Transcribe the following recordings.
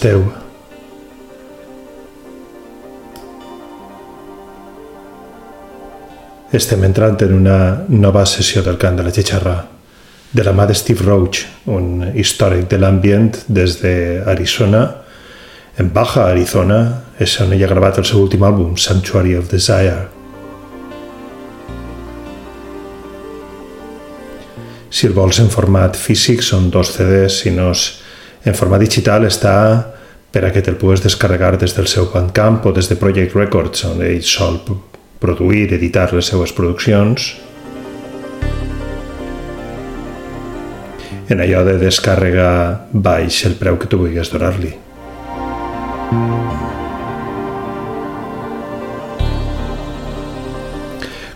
Esteu? Estem entrant en una nova sessió del cant de la xixarra de la mà de Steve Roach, un històric de l'ambient des d'Arizona, en Baja Arizona, és on ell ha gravat el seu últim àlbum, Sanctuary of Desire. Si el vols en format físic són dos CDs, si no és en format digital està per a que te'l pugues descarregar des del seu Bandcamp o des de Project Records, on ell sol produir i editar les seues produccions. En allò de descàrrega baix el preu que tu vulguis donar-li.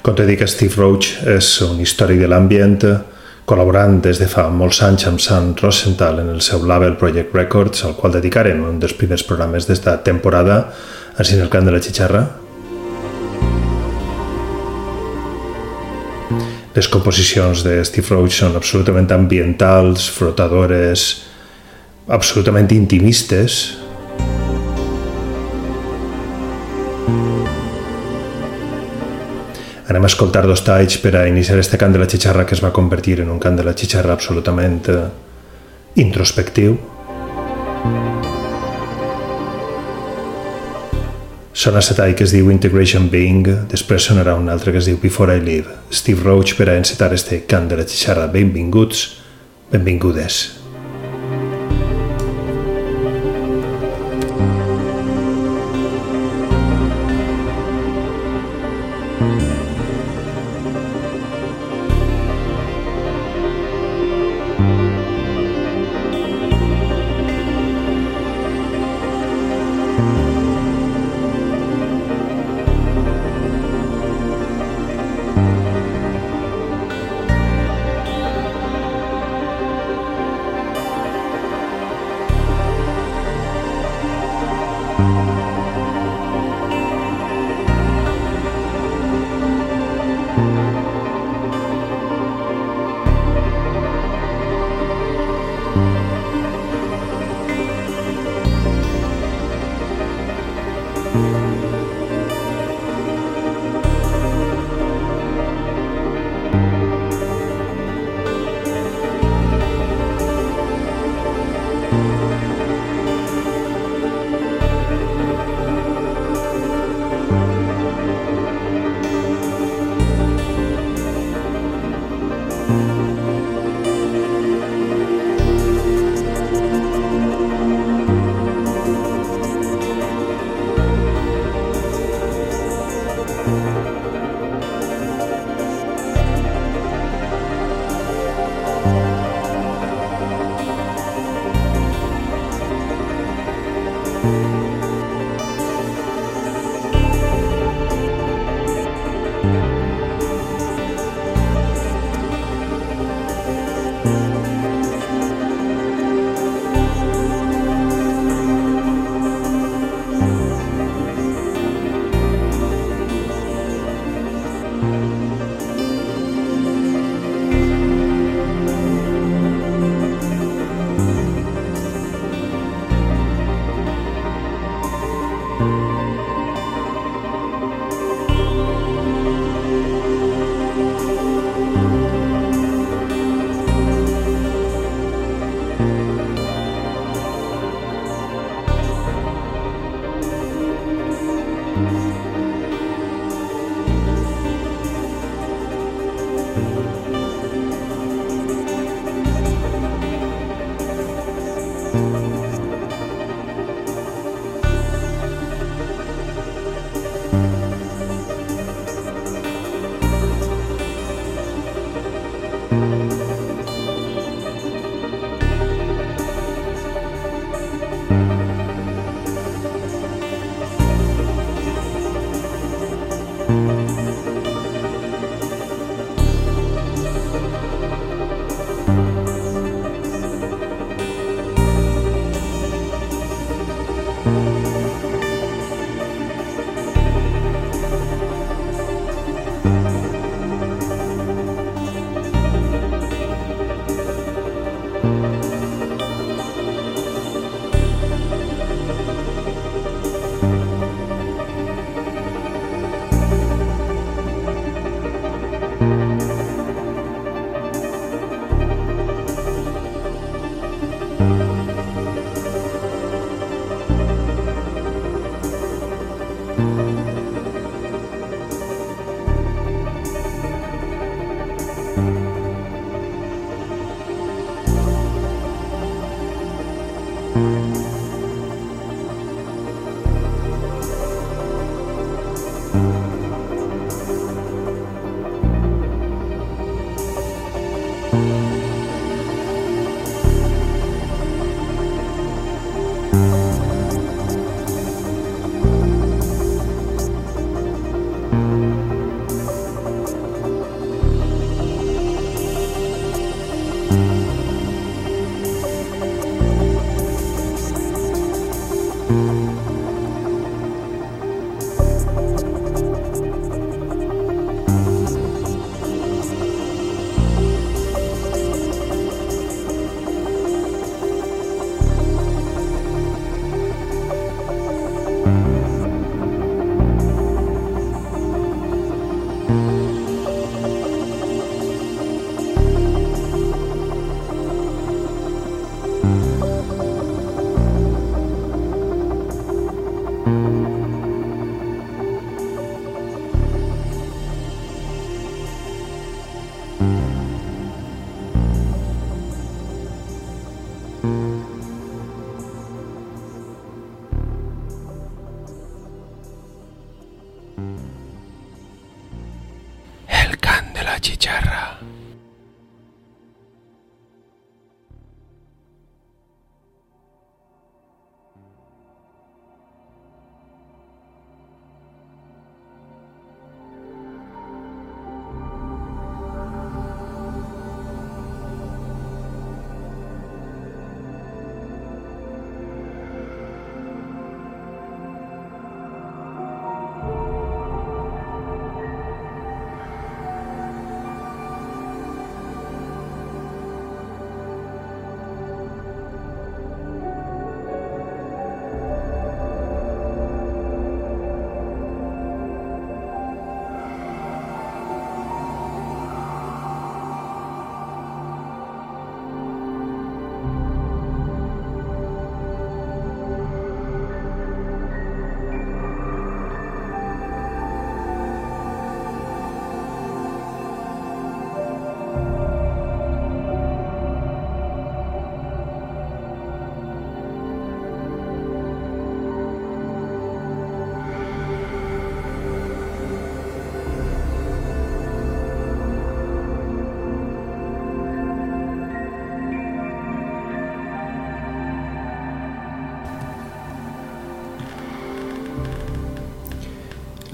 Com te dic, Steve Roach és un històric de l'ambient, col·laborant des de fa molts anys amb Sam Rosenthal en el seu label Project Records, al qual dedicarem un dels primers programes d'esta temporada, així en de la xixarra. Les composicions de Steve Roach són absolutament ambientals, frotadores, absolutament intimistes, Anem a escoltar dos talls per a iniciar este cant de la xixarra que es va convertir en un cant de la xixarra absolutament eh, introspectiu. Sona set tall que es diu Integration Being, després sonarà un altre que es diu Before I Live. Steve Roach per a encetar este cant de la xixarra. Benvinguts, benvingudes. Oh.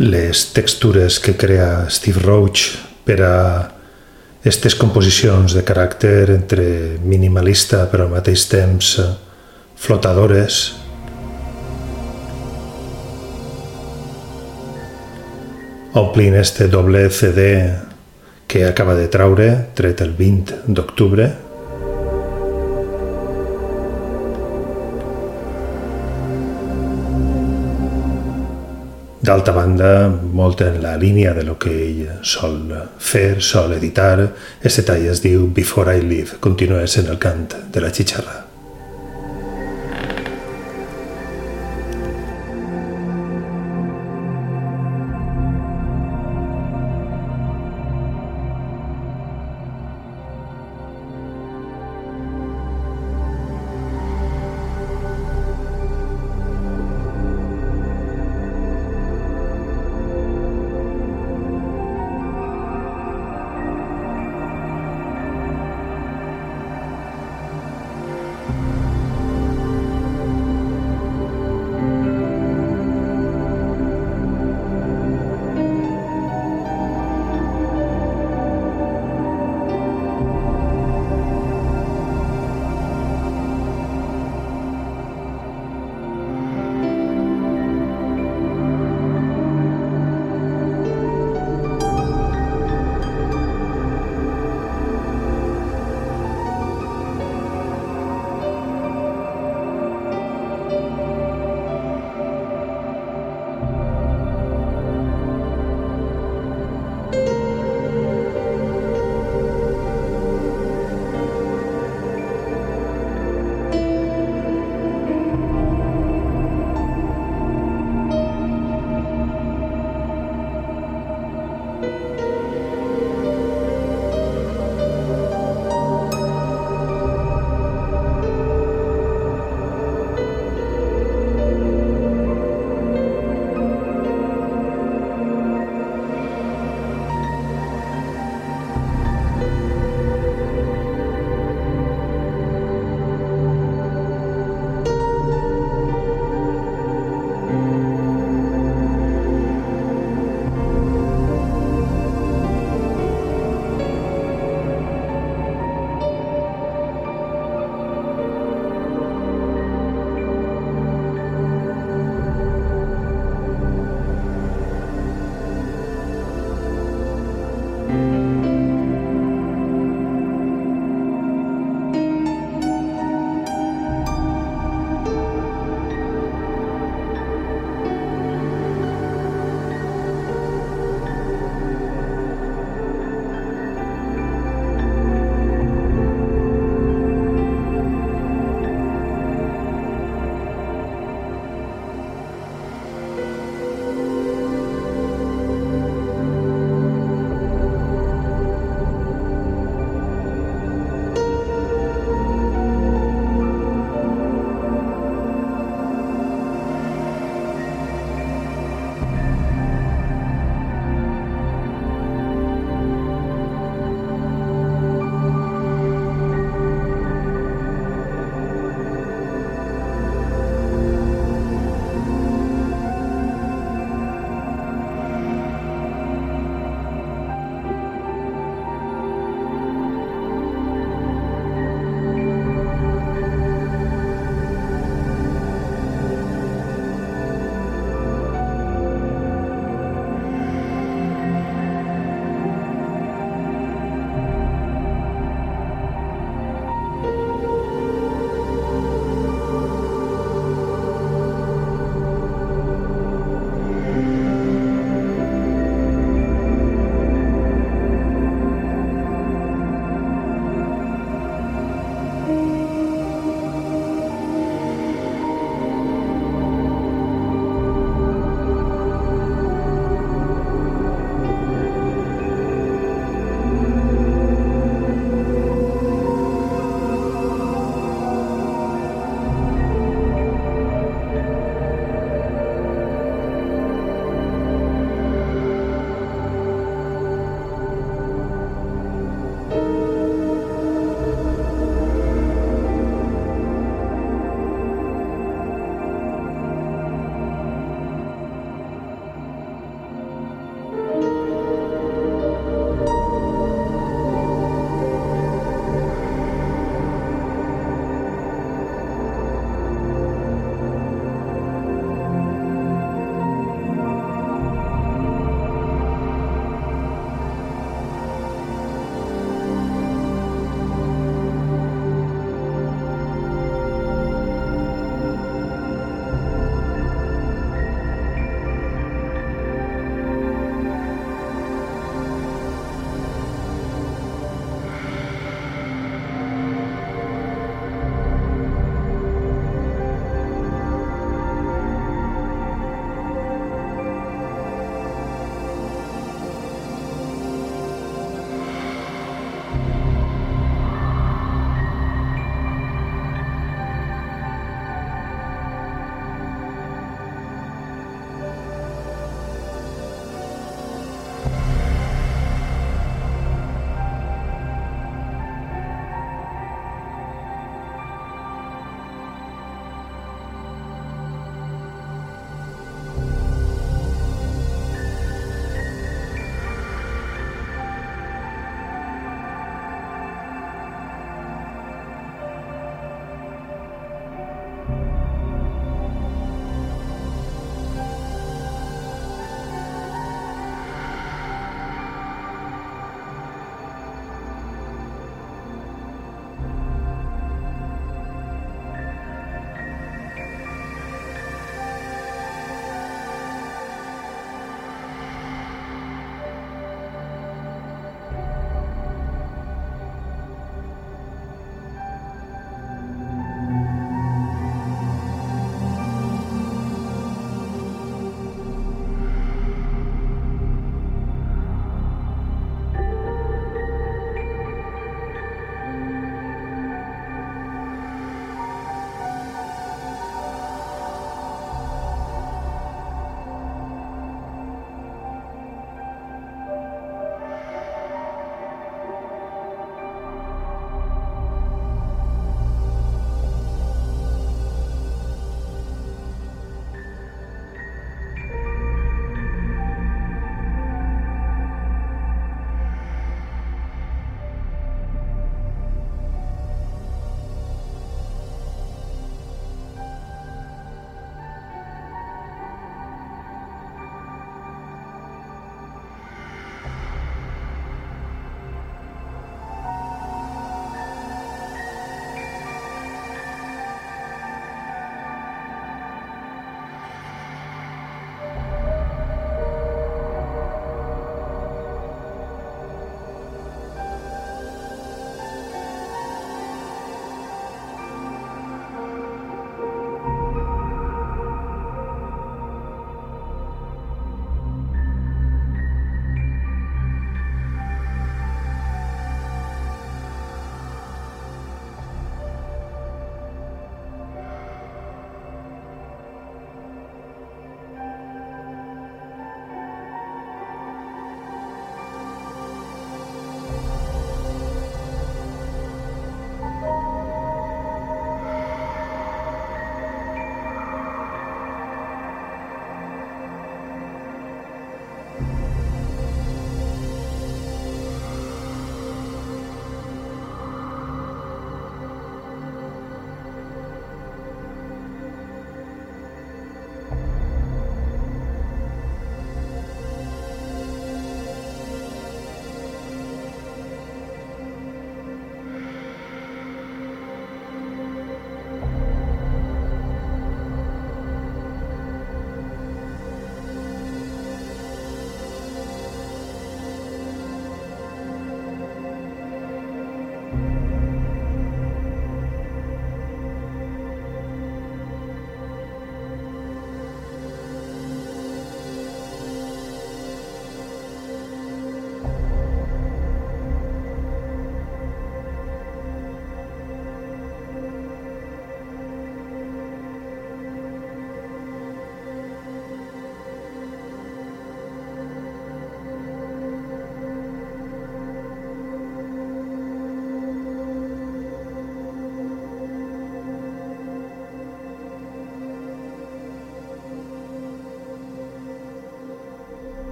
Les textures que crea Steve Roach per a aquestes composicions de caràcter entre minimalista però al mateix temps flotadores. Omplint este doble CD que acaba de traure, tret el 20 d'octubre, D'altra banda, molt en la línia de lo que ell sol fer, sol editar, este tall es diu Before I Leave, continua sent el cant de la xitxarra.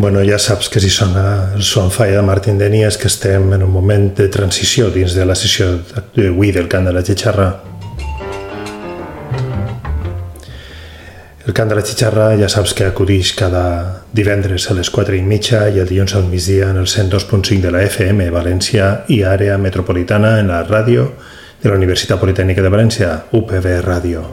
Bueno, ja saps que si sona son falla de Martin Denny és que estem en un moment de transició dins de la sessió d'avui del cant de la xixarra. El cant de la xixarra ja saps que acudix cada divendres a les 4 i mitja i el dilluns al migdia en el 102.5 de la FM València i àrea metropolitana en la ràdio de la Universitat Politècnica de València, UPV Ràdio.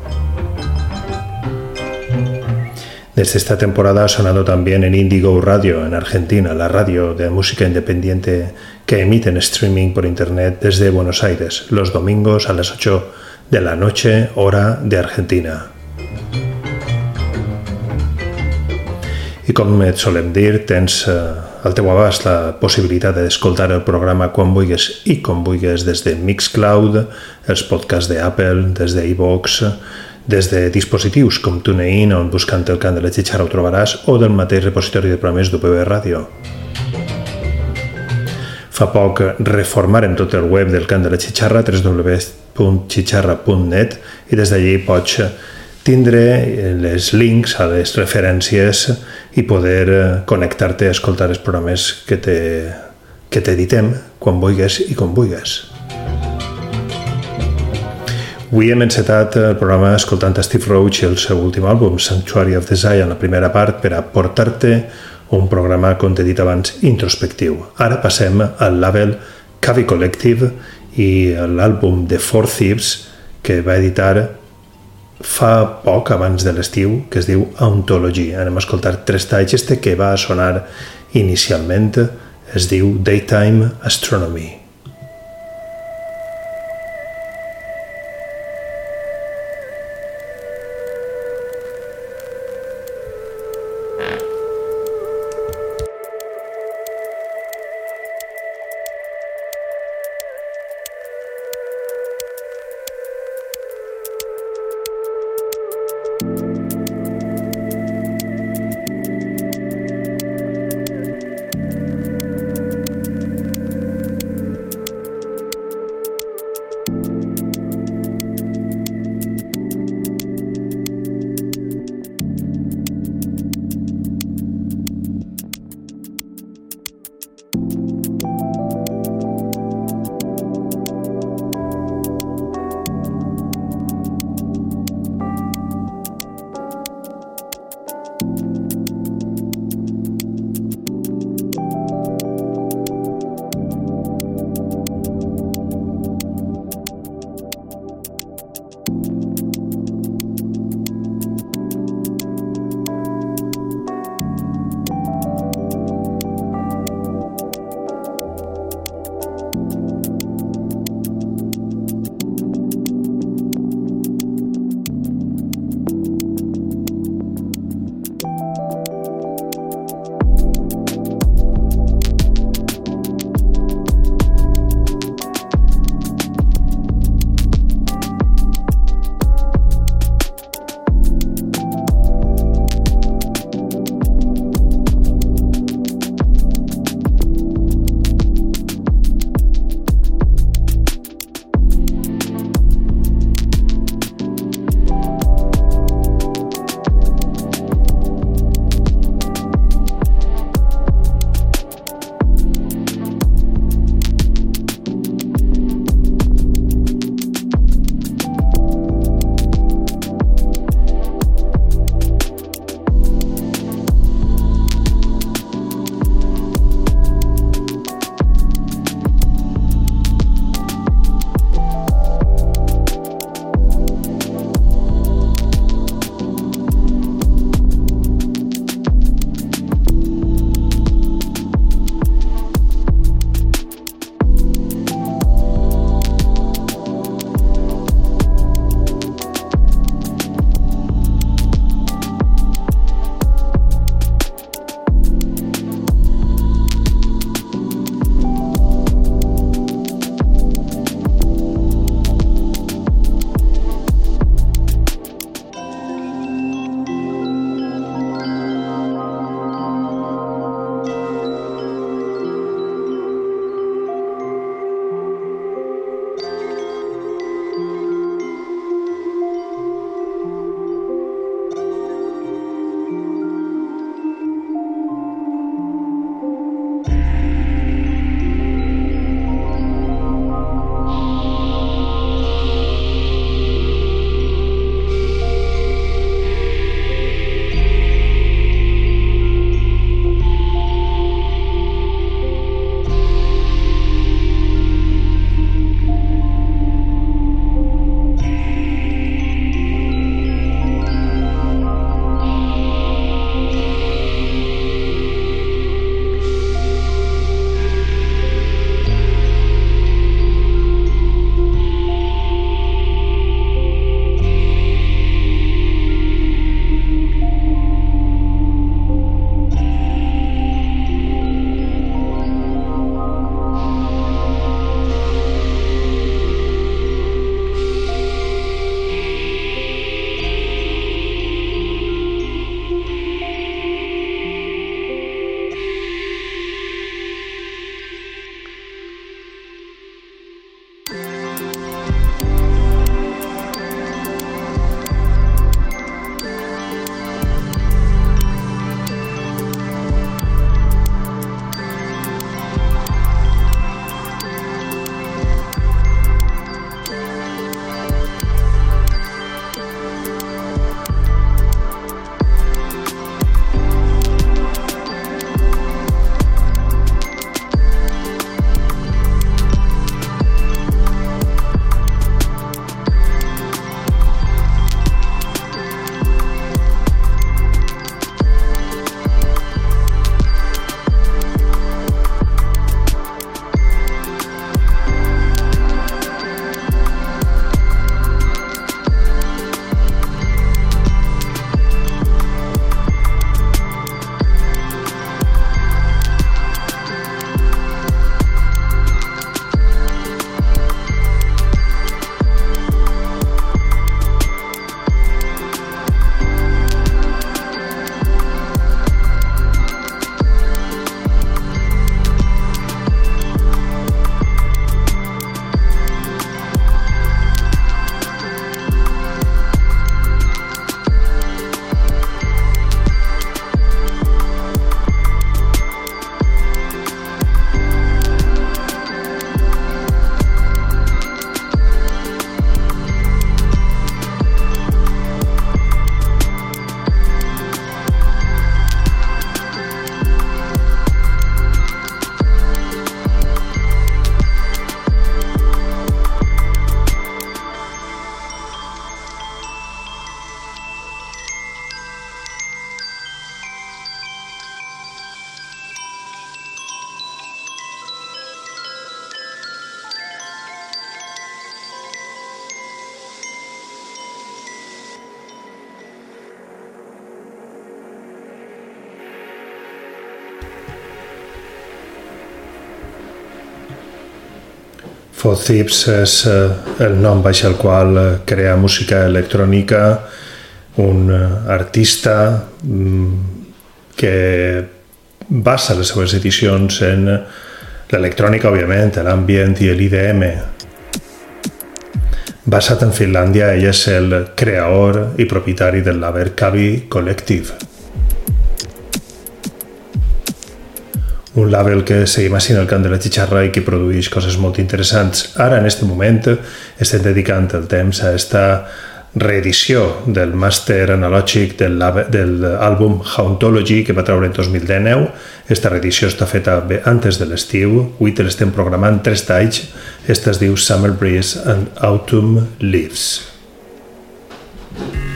Desde esta temporada ha sonado también en Indigo Radio en Argentina, la radio de música independiente que emite en streaming por internet desde Buenos Aires, los domingos a las 8 de la noche, hora de Argentina. I com et solem dir, tens eh, al teu abast la possibilitat d'escoltar el programa quan vulguis i com vulguis des de Mixcloud, els podcasts d'Apple, des d'iVox, des de dispositius com TuneIn, on buscant el cant de la xitxara ho trobaràs, o del mateix repositori de programes d'UPB Ràdio. Fa poc reformarem tot el web del cant de la xitxarra, www.xitxarra.net, i des d'allí pots tindre les links a les referències i poder connectar-te a escoltar els programes que t'editem quan vulguis i com vulguis. Avui hem encetat el programa escoltant Steve Roach i el seu últim àlbum, Sanctuary of Desire, en la primera part, per a portar-te un programa, com t'he dit abans, introspectiu. Ara passem al label Cavi Collective i l'àlbum The Four Thieves, que va editar fa poc abans de l'estiu, que es diu Ontology. Anem a escoltar tres talls. Este que va sonar inicialment es diu Daytime Astronomy. For Thieves és eh, el nom baix el qual eh, crea música electrònica un eh, artista mm, que basa les seves edicions en l'electrònica, òbviament, l'ambient i l'IDM. Basat en Finlàndia, ell és el creador i propietari del label Cavi Collective. Un label que seguim així en el camp de la xixarra i que produeix coses molt interessants. Ara, en aquest moment, estem dedicant el temps a esta reedició del màster analògic del, de l'àlbum Hauntology que va treure en 2019. Esta reedició està feta bé antes de l'estiu. Avui te l'estem programant tres talls. Esta es diu Summer Breeze and Autumn Leaves. I've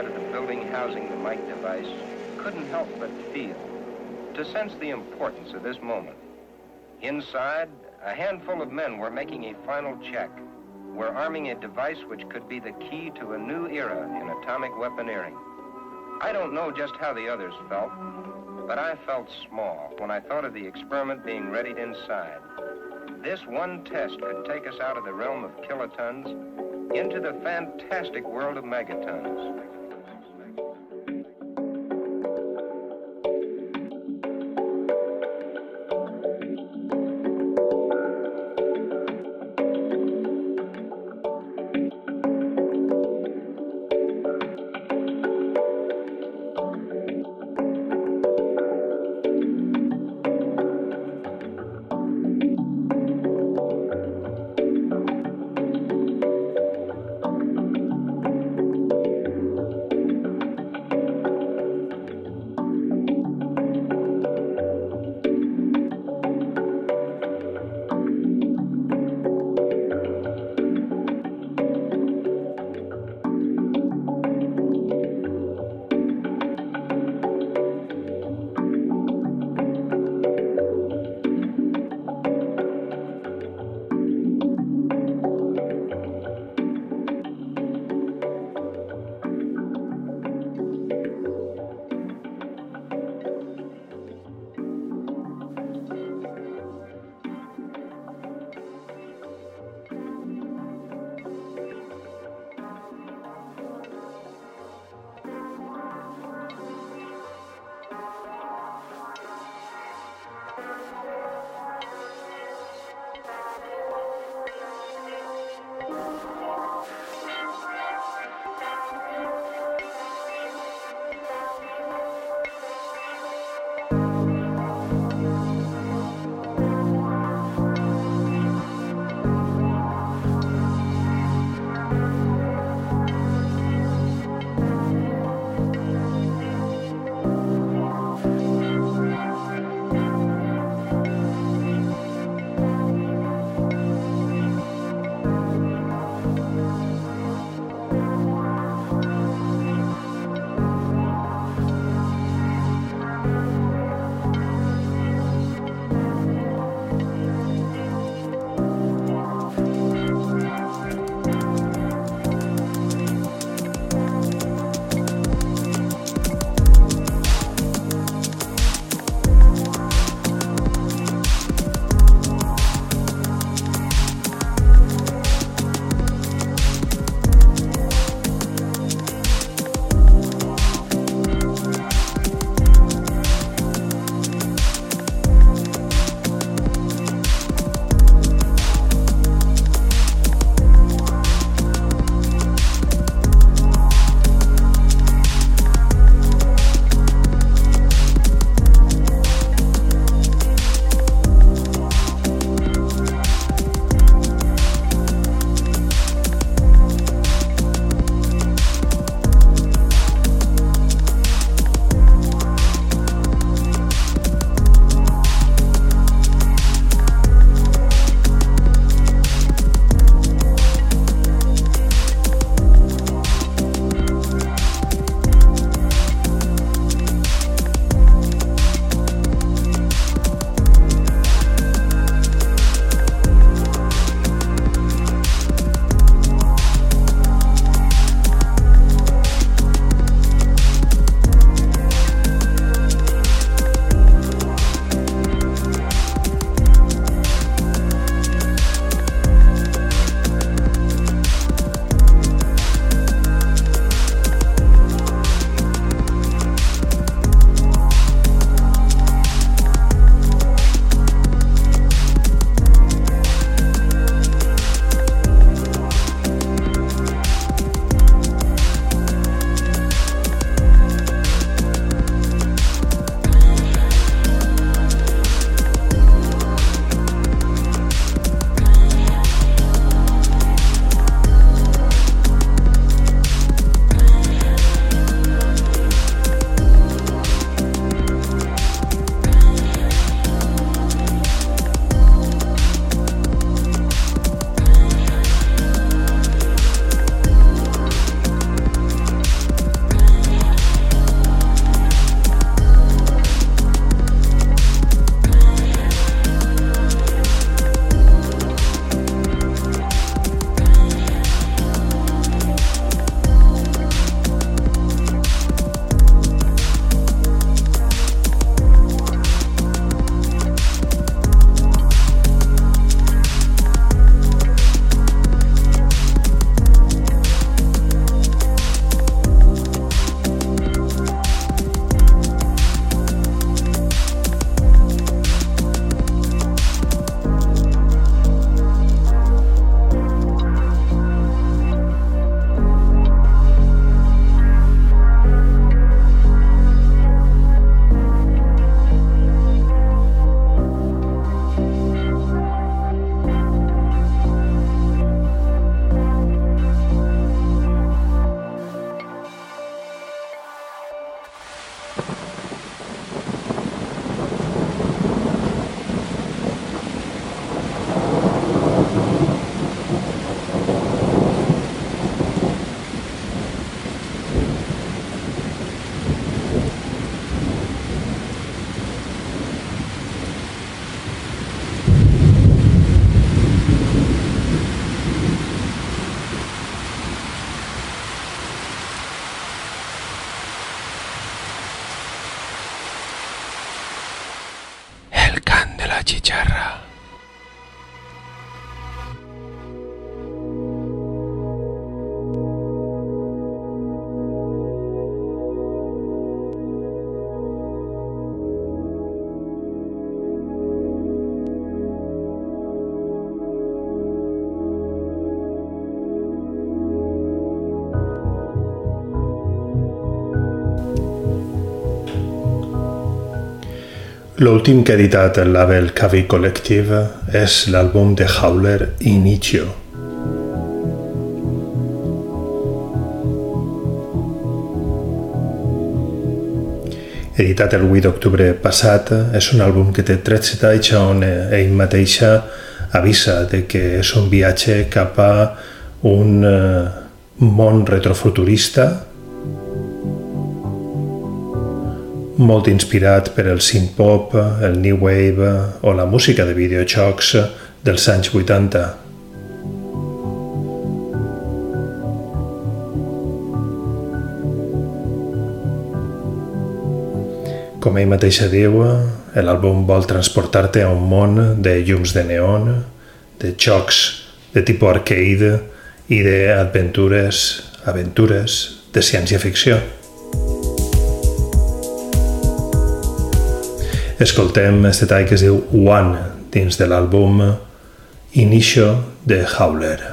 outside of the building housing the mic device couldn't help but feel, to sense the importance of this moment. Inside, a handful of men were making a final check. We're arming a device which could be the key to a new era in atomic weaponeering. I don't know just how the others felt, but I felt small when I thought of the experiment being readied inside. This one test could take us out of the realm of kilotons into the fantastic world of megatons. L'últim que ha editat el label Cavi Collective és l'àlbum de Howler Inicio. Editat el 8 d'octubre passat, és un àlbum que té 13 talls on ell mateixa avisa de que és un viatge cap a un eh, món retrofuturista molt inspirat per el synth-pop, el new wave o la música de videojocs dels anys 80. Com ell mateixa diu, l'àlbum vol transportar-te a un món de llums de neon, de jocs de tipus arcade i d'aventures, aventures de ciència-ficció. Escoltem este tall que es diu One dins de l'àlbum Inicio de Howler.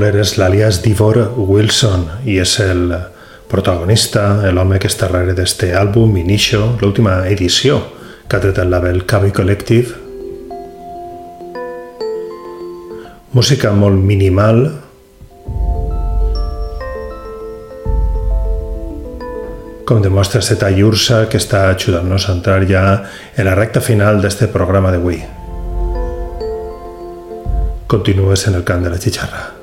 Howler és l'alias d'Ivor Wilson i és el protagonista, l'home que està darrere d'este àlbum, Inicio, l'última edició que ha tret el label Cavi Collective. Música molt minimal, com demostra aquest tall Ursa que està ajudant-nos a entrar ja en la recta final d'este programa d'avui. Continues en el cant de la xixarra.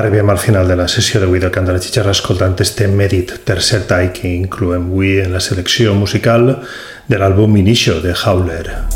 Arribem al final de la sessió d'avui del Cant de la Xixarra escoltant este mèrit tercer tall que incloem avui en la selecció musical de l'àlbum Inicio de Howler.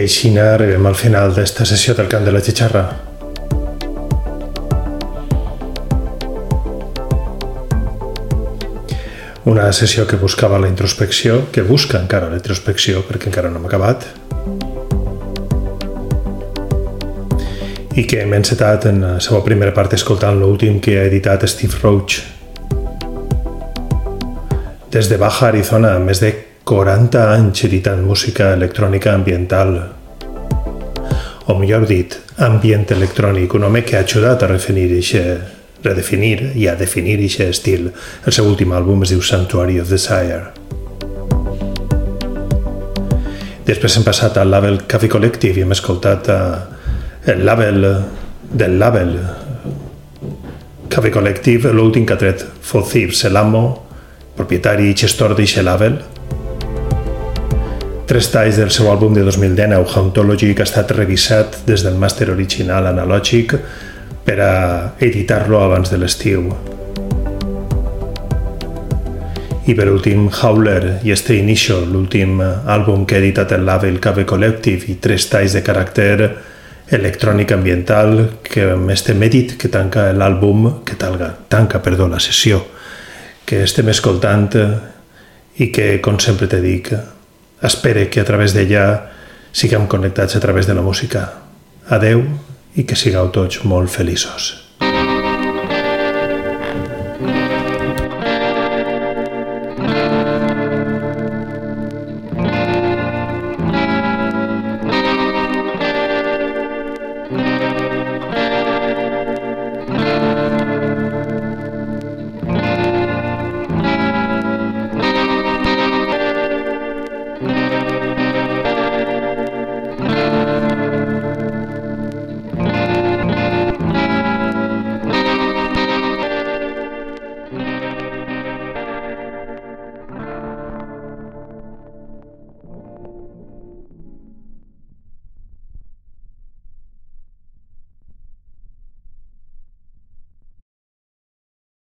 Així arribem al final d'esta sessió del cant de la xixarra. Una sessió que buscava la introspecció, que busca encara la introspecció, perquè encara no hem acabat, i que hem encetat en la seva primera part escoltant l'últim que ha editat Steve Roach. Des de Baja Arizona, més de 40 anys editant música electrònica ambiental, o millor dit, ambient electrònic, un home que ha ajudat a redefinir ixe, redefinir i a definir aquest estil. El seu últim àlbum es diu Sanctuary of Desire. Després hem passat al label Café Collective i hem escoltat a el label del label Café Collective, l'últim que ha tret For Thieves, l'amo, propietari i gestor d'aquest label, tres talls del seu àlbum de 2019, Hauntology, que ha estat revisat des del màster original analògic per a editar-lo abans de l'estiu. I per últim, Howler i Stay Initial, l'últim àlbum que ha editat el label Cave Collective i tres talls de caràcter electrònic ambiental que estem edit que tanca l'àlbum, que tanca, tanca perdó, la sessió que estem escoltant i que, com sempre te dic, Espere que a través d'ella siguem connectats a través de la música. Adeu i que sigueu tots molt feliços.